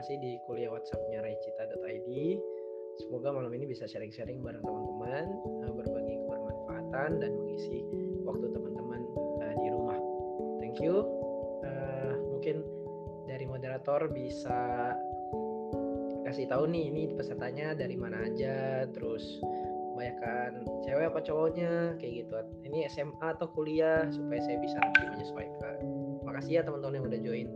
partisipasi di kuliah WhatsAppnya raicita.id. Semoga malam ini bisa sharing-sharing bareng teman-teman, uh, berbagi kebermanfaatan dan mengisi waktu teman-teman uh, di rumah. Thank you. Uh, mungkin dari moderator bisa kasih tahu nih ini pesertanya dari mana aja, terus kebanyakan cewek apa cowoknya kayak gitu ini SMA atau kuliah supaya saya bisa nanti menyesuaikan makasih ya teman-teman yang udah join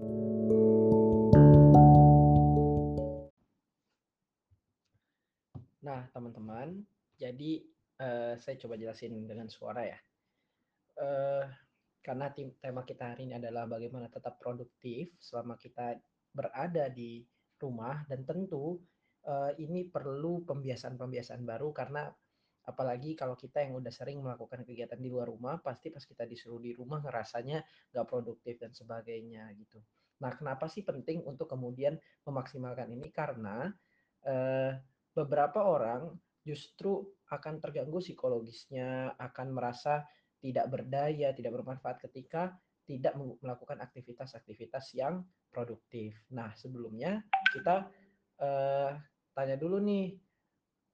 teman-teman. Jadi uh, saya coba jelasin dengan suara ya. Uh, karena tema kita hari ini adalah bagaimana tetap produktif selama kita berada di rumah. Dan tentu uh, ini perlu pembiasaan-pembiasaan baru karena apalagi kalau kita yang udah sering melakukan kegiatan di luar rumah pasti pas kita disuruh di rumah ngerasanya nggak produktif dan sebagainya gitu. Nah kenapa sih penting untuk kemudian memaksimalkan ini? Karena eh, beberapa orang justru akan terganggu psikologisnya akan merasa tidak berdaya tidak bermanfaat ketika tidak melakukan aktivitas-aktivitas yang produktif nah sebelumnya kita eh, tanya dulu nih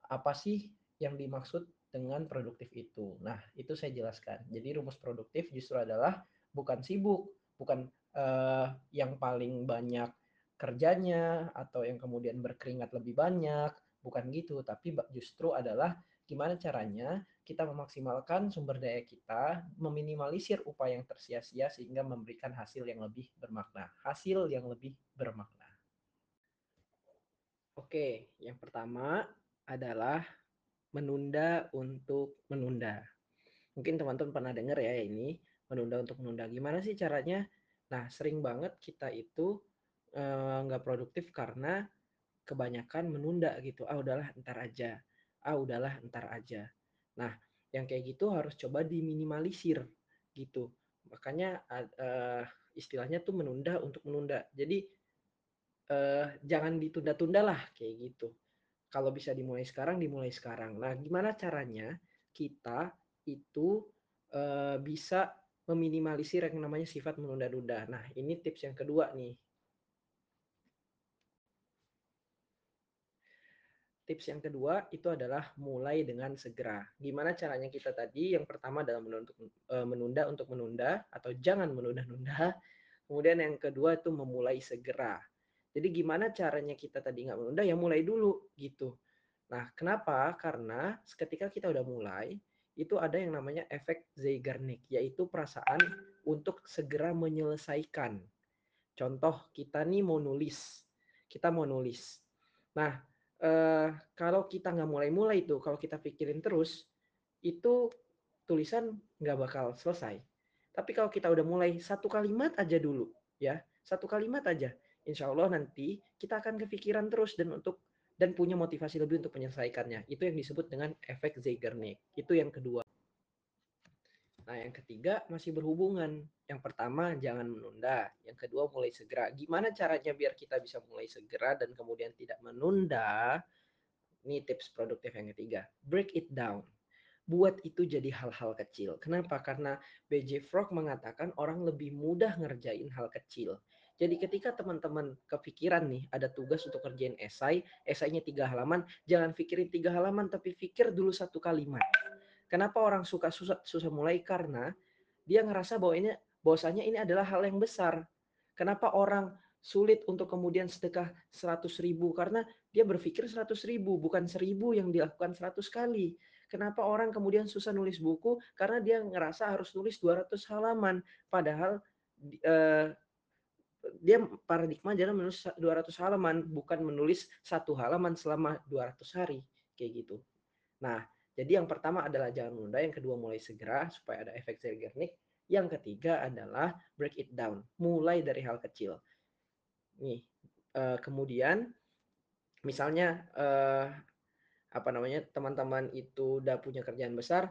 apa sih yang dimaksud dengan produktif itu. Nah, itu saya jelaskan. Jadi rumus produktif justru adalah bukan sibuk, bukan uh, yang paling banyak kerjanya atau yang kemudian berkeringat lebih banyak, bukan gitu, tapi justru adalah gimana caranya kita memaksimalkan sumber daya kita, meminimalisir upaya yang tersia-sia sehingga memberikan hasil yang lebih bermakna. Hasil yang lebih bermakna. Oke, yang pertama adalah menunda untuk menunda. Mungkin teman-teman pernah dengar ya ini, menunda untuk menunda. Gimana sih caranya? Nah, sering banget kita itu nggak uh, produktif karena kebanyakan menunda gitu. Ah, udahlah ntar aja. Ah, udahlah ntar aja. Nah, yang kayak gitu harus coba diminimalisir gitu. Makanya uh, istilahnya tuh menunda untuk menunda. Jadi uh, jangan ditunda-tunda lah kayak gitu kalau bisa dimulai sekarang, dimulai sekarang. Nah, gimana caranya kita itu uh, bisa meminimalisir yang namanya sifat menunda-nunda. Nah, ini tips yang kedua nih. Tips yang kedua itu adalah mulai dengan segera. Gimana caranya kita tadi? Yang pertama adalah menunda, uh, menunda untuk menunda atau jangan menunda-nunda. Kemudian yang kedua itu memulai segera. Jadi gimana caranya kita tadi nggak menunda ya mulai dulu gitu. Nah kenapa? Karena ketika kita udah mulai itu ada yang namanya efek Zeigarnik yaitu perasaan untuk segera menyelesaikan. Contoh kita nih mau nulis, kita mau nulis. Nah eh, kalau kita nggak mulai-mulai itu, kalau kita pikirin terus itu tulisan nggak bakal selesai. Tapi kalau kita udah mulai satu kalimat aja dulu, ya satu kalimat aja, insya Allah nanti kita akan kepikiran terus dan untuk dan punya motivasi lebih untuk menyelesaikannya. Itu yang disebut dengan efek Zeigarnik. Itu yang kedua. Nah, yang ketiga masih berhubungan. Yang pertama jangan menunda, yang kedua mulai segera. Gimana caranya biar kita bisa mulai segera dan kemudian tidak menunda? Ini tips produktif yang ketiga. Break it down. Buat itu jadi hal-hal kecil. Kenapa? Karena BJ Frog mengatakan orang lebih mudah ngerjain hal kecil. Jadi ketika teman-teman kepikiran nih ada tugas untuk kerjain esai, esainya tiga halaman, jangan pikirin tiga halaman tapi pikir dulu satu kalimat. Kenapa orang suka susah, susah mulai? Karena dia ngerasa bahwa ini bahwasanya ini adalah hal yang besar. Kenapa orang sulit untuk kemudian sedekah 100 ribu? Karena dia berpikir 100 ribu, bukan seribu yang dilakukan 100 kali. Kenapa orang kemudian susah nulis buku? Karena dia ngerasa harus nulis 200 halaman. Padahal eh, dia paradigma adalah menulis 200 halaman bukan menulis satu halaman selama 200 hari kayak gitu. Nah, jadi yang pertama adalah jangan menunda, yang kedua mulai segera supaya ada efek Zeigarnik, yang ketiga adalah break it down, mulai dari hal kecil. Nih, uh, kemudian misalnya uh, apa namanya teman-teman itu udah punya kerjaan besar,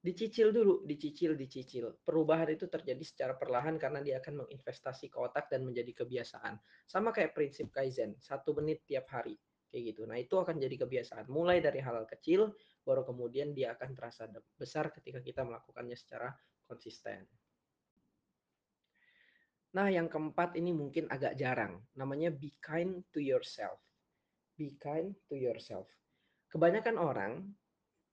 dicicil dulu, dicicil, dicicil. Perubahan itu terjadi secara perlahan karena dia akan menginvestasi ke otak dan menjadi kebiasaan. Sama kayak prinsip Kaizen, satu menit tiap hari. Kayak gitu. Nah itu akan jadi kebiasaan. Mulai dari hal-hal kecil, baru kemudian dia akan terasa besar ketika kita melakukannya secara konsisten. Nah, yang keempat ini mungkin agak jarang. Namanya be kind to yourself. Be kind to yourself. Kebanyakan orang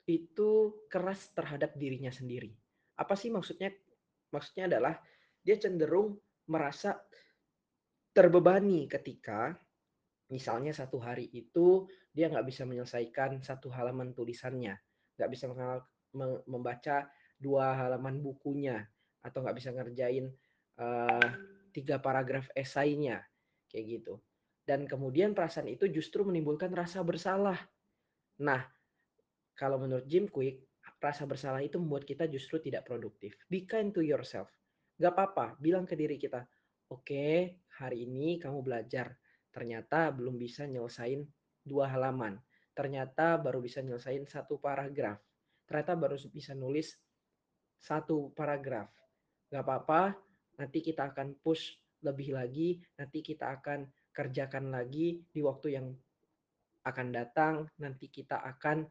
itu keras terhadap dirinya sendiri. Apa sih maksudnya? Maksudnya adalah dia cenderung merasa terbebani ketika misalnya satu hari itu dia nggak bisa menyelesaikan satu halaman tulisannya, nggak bisa membaca dua halaman bukunya, atau nggak bisa ngerjain uh, tiga paragraf esainya, kayak gitu. Dan kemudian perasaan itu justru menimbulkan rasa bersalah. Nah, kalau menurut Jim Quick, rasa bersalah itu membuat kita justru tidak produktif. Be kind to yourself. Gak apa-apa, bilang ke diri kita, oke, okay, hari ini kamu belajar ternyata belum bisa nyelesain dua halaman. Ternyata baru bisa nyelesain satu paragraf. Ternyata baru bisa nulis satu paragraf. Gak apa-apa, nanti kita akan push lebih lagi, nanti kita akan kerjakan lagi di waktu yang akan datang, nanti kita akan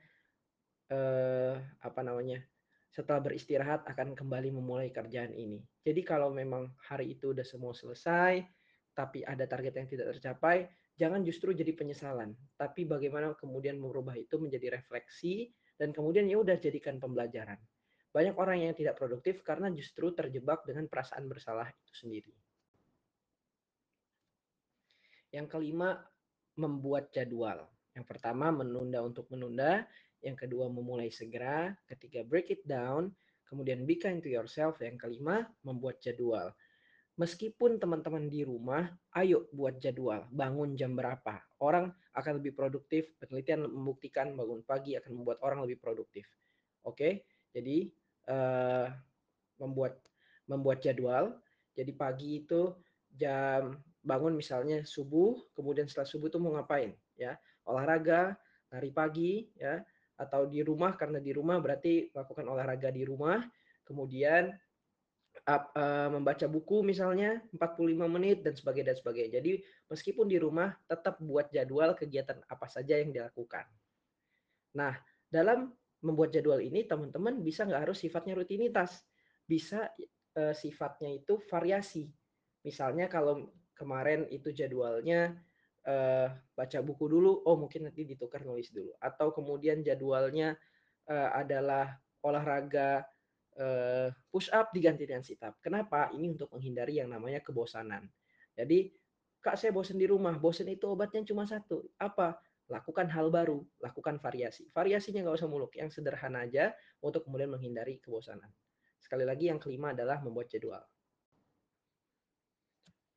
eh, apa namanya setelah beristirahat akan kembali memulai kerjaan ini. Jadi kalau memang hari itu udah semua selesai, tapi ada target yang tidak tercapai, jangan justru jadi penyesalan, tapi bagaimana kemudian merubah itu menjadi refleksi dan kemudian ya udah jadikan pembelajaran. Banyak orang yang tidak produktif karena justru terjebak dengan perasaan bersalah itu sendiri. Yang kelima, membuat jadwal. Yang pertama, menunda untuk menunda. Yang kedua, memulai segera. Ketiga, break it down. Kemudian, be kind to yourself. Yang kelima, membuat jadwal meskipun teman-teman di rumah, ayo buat jadwal, bangun jam berapa. Orang akan lebih produktif, penelitian membuktikan bangun pagi akan membuat orang lebih produktif. Oke, jadi uh, membuat membuat jadwal. Jadi pagi itu jam bangun misalnya subuh, kemudian setelah subuh itu mau ngapain? Ya, olahraga, lari pagi, ya, atau di rumah karena di rumah berarti lakukan olahraga di rumah. Kemudian uh, membaca buku misalnya 45 menit dan sebagainya dan sebagainya. Jadi meskipun di rumah tetap buat jadwal kegiatan apa saja yang dilakukan. Nah, dalam membuat jadwal ini teman-teman bisa nggak harus sifatnya rutinitas, bisa uh, sifatnya itu variasi. Misalnya kalau kemarin itu jadwalnya uh, baca buku dulu, oh mungkin nanti ditukar nulis dulu. Atau kemudian jadwalnya uh, adalah olahraga uh, push up diganti dengan sit up. Kenapa? Ini untuk menghindari yang namanya kebosanan. Jadi, Kak saya bosan di rumah. Bosan itu obatnya cuma satu. Apa? Lakukan hal baru, lakukan variasi. Variasinya nggak usah muluk, yang sederhana aja untuk kemudian menghindari kebosanan. Sekali lagi yang kelima adalah membuat jadwal.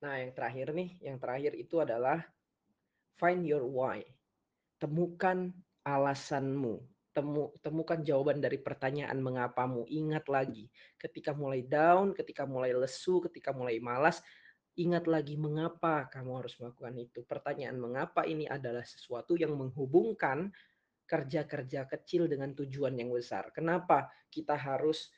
Nah, yang terakhir nih, yang terakhir itu adalah find your why. Temukan alasanmu temu, temukan jawaban dari pertanyaan mengapamu. Ingat lagi, ketika mulai down, ketika mulai lesu, ketika mulai malas, ingat lagi mengapa kamu harus melakukan itu. Pertanyaan mengapa ini adalah sesuatu yang menghubungkan kerja-kerja kecil dengan tujuan yang besar. Kenapa kita harus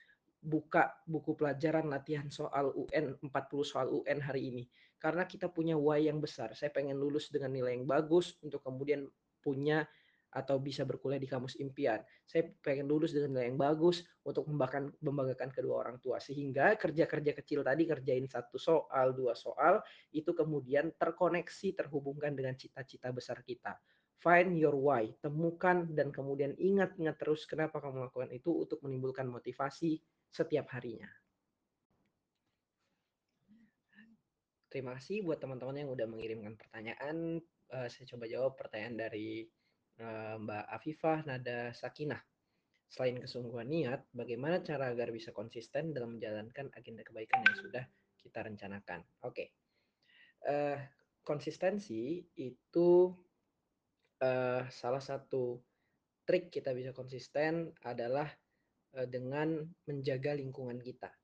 buka buku pelajaran latihan soal UN 40 soal UN hari ini karena kita punya why yang besar saya pengen lulus dengan nilai yang bagus untuk kemudian punya atau bisa berkuliah di kampus impian. Saya pengen lulus dengan nilai yang bagus untuk membanggakan, membanggakan kedua orang tua. Sehingga kerja-kerja kecil tadi kerjain satu soal, dua soal, itu kemudian terkoneksi, terhubungkan dengan cita-cita besar kita. Find your why, temukan dan kemudian ingat-ingat terus kenapa kamu melakukan itu untuk menimbulkan motivasi setiap harinya. Terima kasih buat teman-teman yang udah mengirimkan pertanyaan. Uh, saya coba jawab pertanyaan dari Mbak Afifah Nada Sakinah. Selain kesungguhan niat, bagaimana cara agar bisa konsisten dalam menjalankan agenda kebaikan yang sudah kita rencanakan? Oke, okay. uh, eh, konsistensi itu uh, salah satu trik kita bisa konsisten adalah uh, dengan menjaga lingkungan kita.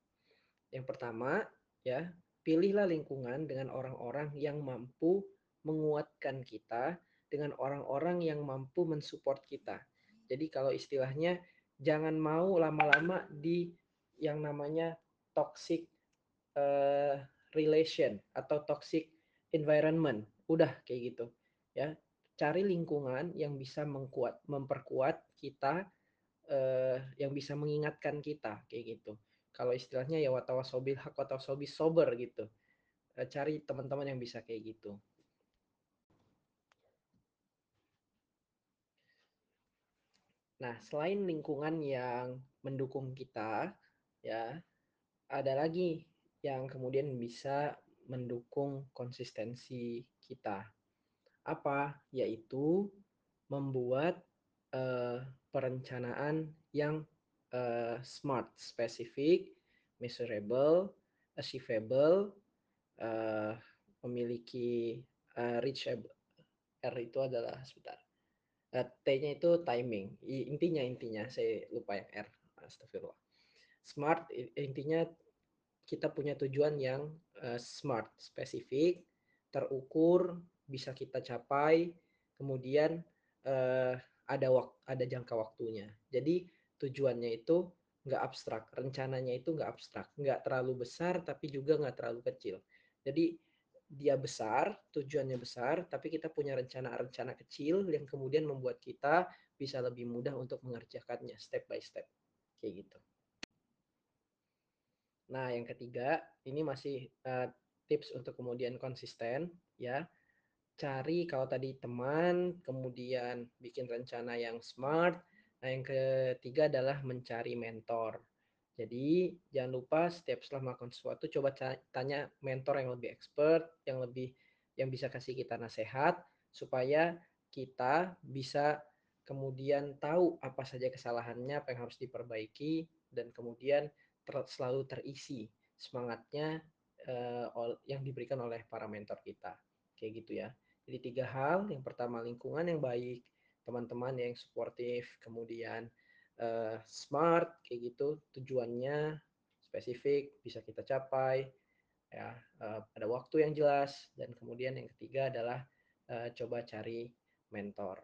Yang pertama, ya pilihlah lingkungan dengan orang-orang yang mampu menguatkan kita dengan orang-orang yang mampu mensupport kita. Jadi kalau istilahnya jangan mau lama-lama di yang namanya toxic uh, relation atau toxic environment. Udah kayak gitu. Ya, cari lingkungan yang bisa mengkuat memperkuat kita uh, yang bisa mengingatkan kita kayak gitu. kalau istilahnya ya watawasobil hak watawasobil sober gitu uh, cari teman-teman yang bisa kayak gitu Nah, selain lingkungan yang mendukung kita, ya, ada lagi yang kemudian bisa mendukung konsistensi kita. Apa? Yaitu membuat uh, perencanaan yang uh, smart, spesifik, measurable, achievable, uh, memiliki uh, reachable. R itu adalah sebentar Uh, T-nya itu timing. Intinya intinya saya lupa yang R. Astagfirullah. Smart intinya kita punya tujuan yang uh, smart, spesifik, terukur, bisa kita capai, kemudian uh, ada wak ada jangka waktunya. Jadi tujuannya itu nggak abstrak, rencananya itu nggak abstrak, nggak terlalu besar tapi juga nggak terlalu kecil. Jadi dia besar, tujuannya besar, tapi kita punya rencana-rencana kecil yang kemudian membuat kita bisa lebih mudah untuk mengerjakannya step by step. Kayak gitu. Nah, yang ketiga, ini masih uh, tips untuk kemudian konsisten ya. Cari kalau tadi teman, kemudian bikin rencana yang smart. Nah, yang ketiga adalah mencari mentor. Jadi jangan lupa setiap setelah melakukan sesuatu coba tanya mentor yang lebih expert, yang lebih yang bisa kasih kita nasihat supaya kita bisa kemudian tahu apa saja kesalahannya, apa yang harus diperbaiki dan kemudian ter selalu terisi semangatnya uh, yang diberikan oleh para mentor kita. Kayak gitu ya. Jadi tiga hal, yang pertama lingkungan yang baik, teman-teman yang suportif, kemudian uh, smart kayak gitu tujuannya spesifik bisa kita capai ya. Uh, ada waktu yang jelas dan kemudian yang ketiga adalah uh, coba cari mentor.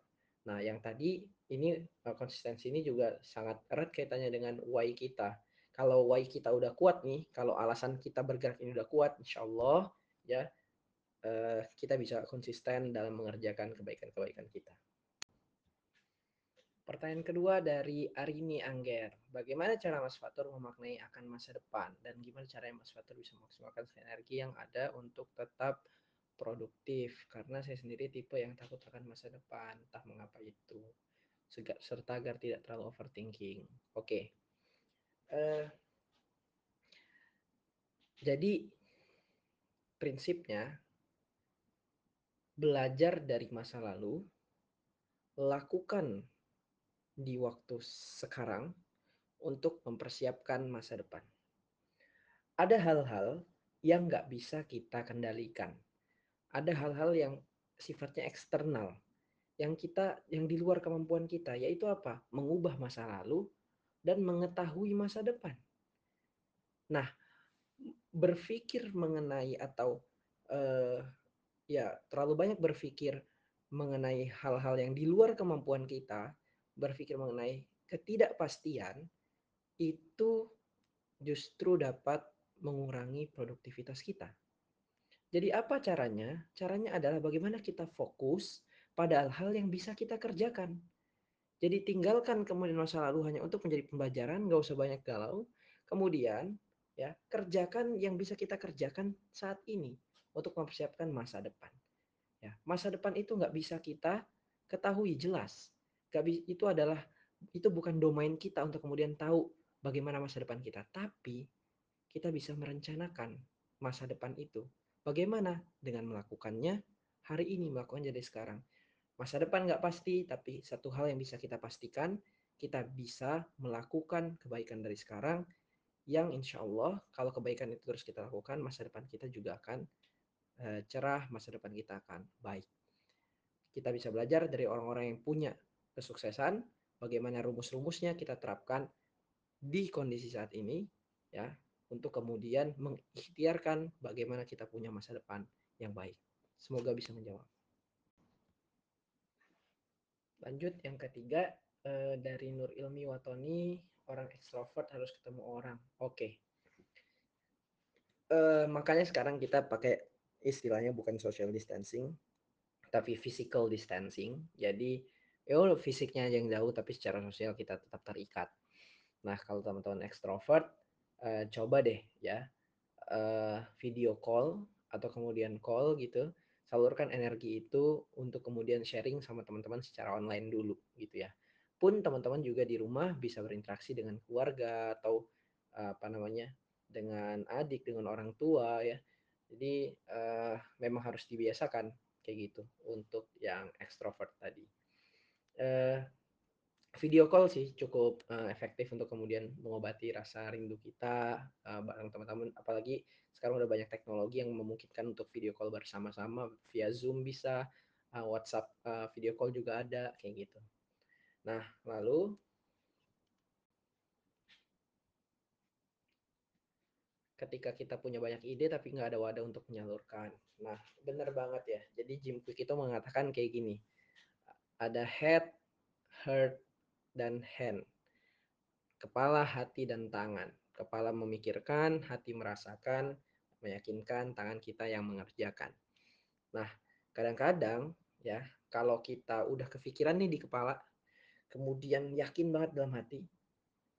Nah yang tadi ini uh, konsistensi ini juga sangat erat kaitannya dengan why kita. Kalau why kita udah kuat nih kalau alasan kita bergerak ini udah kuat insya Allah ya kita bisa konsisten dalam mengerjakan kebaikan-kebaikan kita Pertanyaan kedua dari Arini Angger. Bagaimana cara Mas Fatur memaknai akan masa depan dan gimana cara Mas Fatur bisa memaksimalkan energi yang ada untuk tetap produktif? Karena saya sendiri tipe yang takut akan masa depan, entah mengapa itu. Serta agar tidak terlalu overthinking. Oke. Okay. Uh, eh, jadi prinsipnya belajar dari masa lalu, lakukan di waktu sekarang untuk mempersiapkan masa depan. Ada hal-hal yang nggak bisa kita kendalikan. Ada hal-hal yang sifatnya eksternal, yang kita yang di luar kemampuan kita, yaitu apa? Mengubah masa lalu dan mengetahui masa depan. Nah, berpikir mengenai atau uh, ya terlalu banyak berpikir mengenai hal-hal yang di luar kemampuan kita berpikir mengenai ketidakpastian itu justru dapat mengurangi produktivitas kita. Jadi apa caranya? Caranya adalah bagaimana kita fokus pada hal-hal yang bisa kita kerjakan. Jadi tinggalkan kemudian masa lalu hanya untuk menjadi pembelajaran, nggak usah banyak galau. Kemudian ya kerjakan yang bisa kita kerjakan saat ini untuk mempersiapkan masa depan. Ya, masa depan itu nggak bisa kita ketahui jelas. Gak itu adalah itu bukan domain kita untuk kemudian tahu bagaimana masa depan kita, tapi kita bisa merencanakan masa depan itu. Bagaimana dengan melakukannya hari ini, melakukannya dari sekarang. Masa depan nggak pasti, tapi satu hal yang bisa kita pastikan, kita bisa melakukan kebaikan dari sekarang, yang insya Allah kalau kebaikan itu terus kita lakukan, masa depan kita juga akan uh, cerah, masa depan kita akan baik. Kita bisa belajar dari orang-orang yang punya kesuksesan, bagaimana rumus-rumusnya kita terapkan di kondisi saat ini ya untuk kemudian mengikhtiarkan bagaimana kita punya masa depan yang baik. Semoga bisa menjawab. Lanjut yang ketiga eh, dari Nur Ilmi Watoni, orang ekstrovert harus ketemu orang. Oke. Okay. Eh, makanya sekarang kita pakai istilahnya bukan social distancing, tapi physical distancing. Jadi ya fisiknya yang jauh tapi secara sosial kita tetap terikat. Nah kalau teman-teman ekstrovert uh, coba deh ya uh, video call atau kemudian call gitu salurkan energi itu untuk kemudian sharing sama teman-teman secara online dulu gitu ya. Pun teman-teman juga di rumah bisa berinteraksi dengan keluarga atau apa namanya dengan adik dengan orang tua ya. Jadi uh, memang harus dibiasakan kayak gitu untuk yang ekstrovert tadi uh, video call sih cukup uh, efektif untuk kemudian mengobati rasa rindu kita uh, bareng teman-teman. Apalagi sekarang udah banyak teknologi yang memungkinkan untuk video call bersama-sama. Via Zoom bisa uh, WhatsApp uh, video call juga ada kayak gitu. Nah lalu ketika kita punya banyak ide tapi nggak ada wadah untuk menyalurkan. Nah bener banget ya. Jadi Jim Quick itu mengatakan kayak gini ada head heart dan hand. Kepala, hati, dan tangan. Kepala memikirkan, hati merasakan, meyakinkan, tangan kita yang mengerjakan. Nah, kadang-kadang ya, kalau kita udah kepikiran nih di kepala, kemudian yakin banget dalam hati,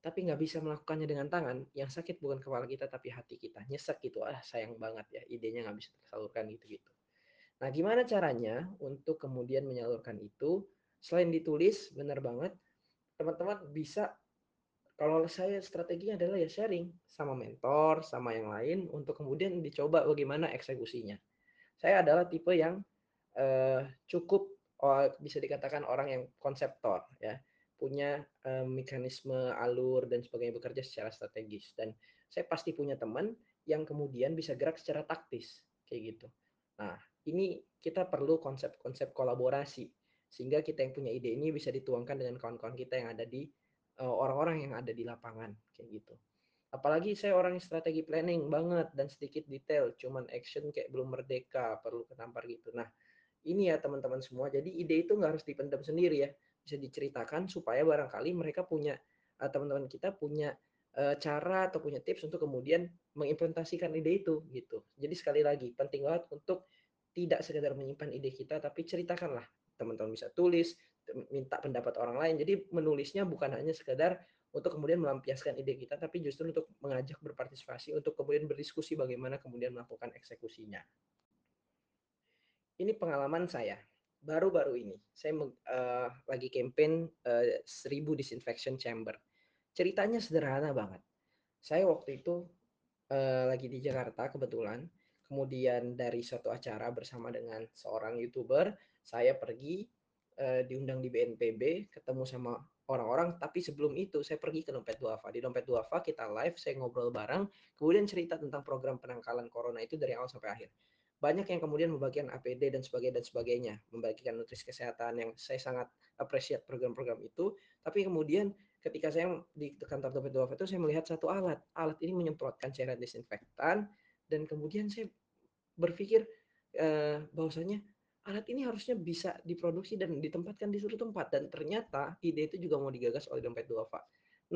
tapi nggak bisa melakukannya dengan tangan, yang sakit bukan kepala kita tapi hati kita. Nyesek gitu, ah sayang banget ya, idenya nggak bisa tersalurkan gitu-gitu. Nah, gimana caranya untuk kemudian menyalurkan itu? Selain ditulis, benar banget, teman-teman bisa kalau saya strateginya adalah ya sharing sama mentor, sama yang lain untuk kemudian dicoba bagaimana eksekusinya. Saya adalah tipe yang uh, cukup bisa dikatakan orang yang konseptor ya, punya uh, mekanisme alur dan sebagainya bekerja secara strategis dan saya pasti punya teman yang kemudian bisa gerak secara taktis kayak gitu. Nah, ini kita perlu konsep-konsep kolaborasi sehingga kita yang punya ide ini bisa dituangkan dengan kawan-kawan kita yang ada di eh, orang-orang uh, yang ada di lapangan kayak gitu. Apalagi saya orang yang strategi planning banget dan sedikit detail, cuman action kayak belum merdeka, perlu ketampar gitu. Nah, ini ya teman-teman semua. Jadi ide itu nggak harus dipendam sendiri ya, bisa diceritakan supaya barangkali mereka punya uh, teman-teman kita punya uh, cara atau punya tips untuk kemudian mengimplementasikan ide itu gitu. Jadi sekali lagi penting banget untuk tidak sekedar menyimpan ide kita tapi ceritakanlah teman-teman bisa tulis, minta pendapat orang lain. Jadi menulisnya bukan hanya sekedar untuk kemudian melampiaskan ide kita, tapi justru untuk mengajak berpartisipasi, untuk kemudian berdiskusi bagaimana kemudian melakukan eksekusinya. Ini pengalaman saya, baru-baru ini. Saya uh, lagi campaign uh, 1000 disinfection chamber. Ceritanya sederhana banget. Saya waktu itu uh, lagi di Jakarta kebetulan, kemudian dari suatu acara bersama dengan seorang youtuber saya pergi uh, diundang di BNPB ketemu sama orang-orang. Tapi sebelum itu saya pergi ke dompet duafa. Di dompet duafa kita live saya ngobrol bareng. Kemudian cerita tentang program penangkalan corona itu dari awal sampai akhir. Banyak yang kemudian membagikan APD dan sebagainya dan sebagainya. Membagikan nutrisi kesehatan yang saya sangat appreciate program-program itu. Tapi kemudian ketika saya di kantor dompet duafa itu saya melihat satu alat. Alat ini menyemprotkan cairan desinfektan dan kemudian saya berpikir eh, bahwasanya alat ini harusnya bisa diproduksi dan ditempatkan di suatu tempat dan ternyata ide itu juga mau digagas oleh dompet duafa.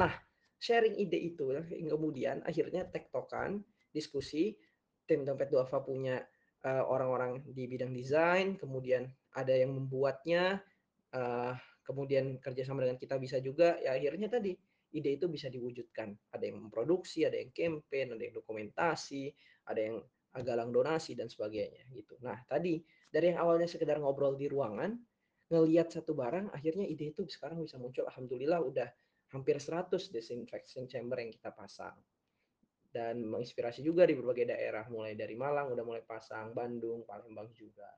Nah, sharing ide itu kemudian akhirnya tektokan, diskusi, tim dompet duafa punya uh, orang-orang di bidang desain, kemudian ada yang membuatnya, uh, kemudian kerjasama dengan kita bisa juga, ya akhirnya tadi ide itu bisa diwujudkan. Ada yang memproduksi, ada yang campaign, ada yang dokumentasi, ada yang galang donasi dan sebagainya gitu. Nah, tadi dari yang awalnya sekedar ngobrol di ruangan, ngelihat satu barang, akhirnya ide itu sekarang bisa muncul. Alhamdulillah udah hampir 100 disinfection chamber yang kita pasang. Dan menginspirasi juga di berbagai daerah, mulai dari Malang udah mulai pasang, Bandung, Palembang juga.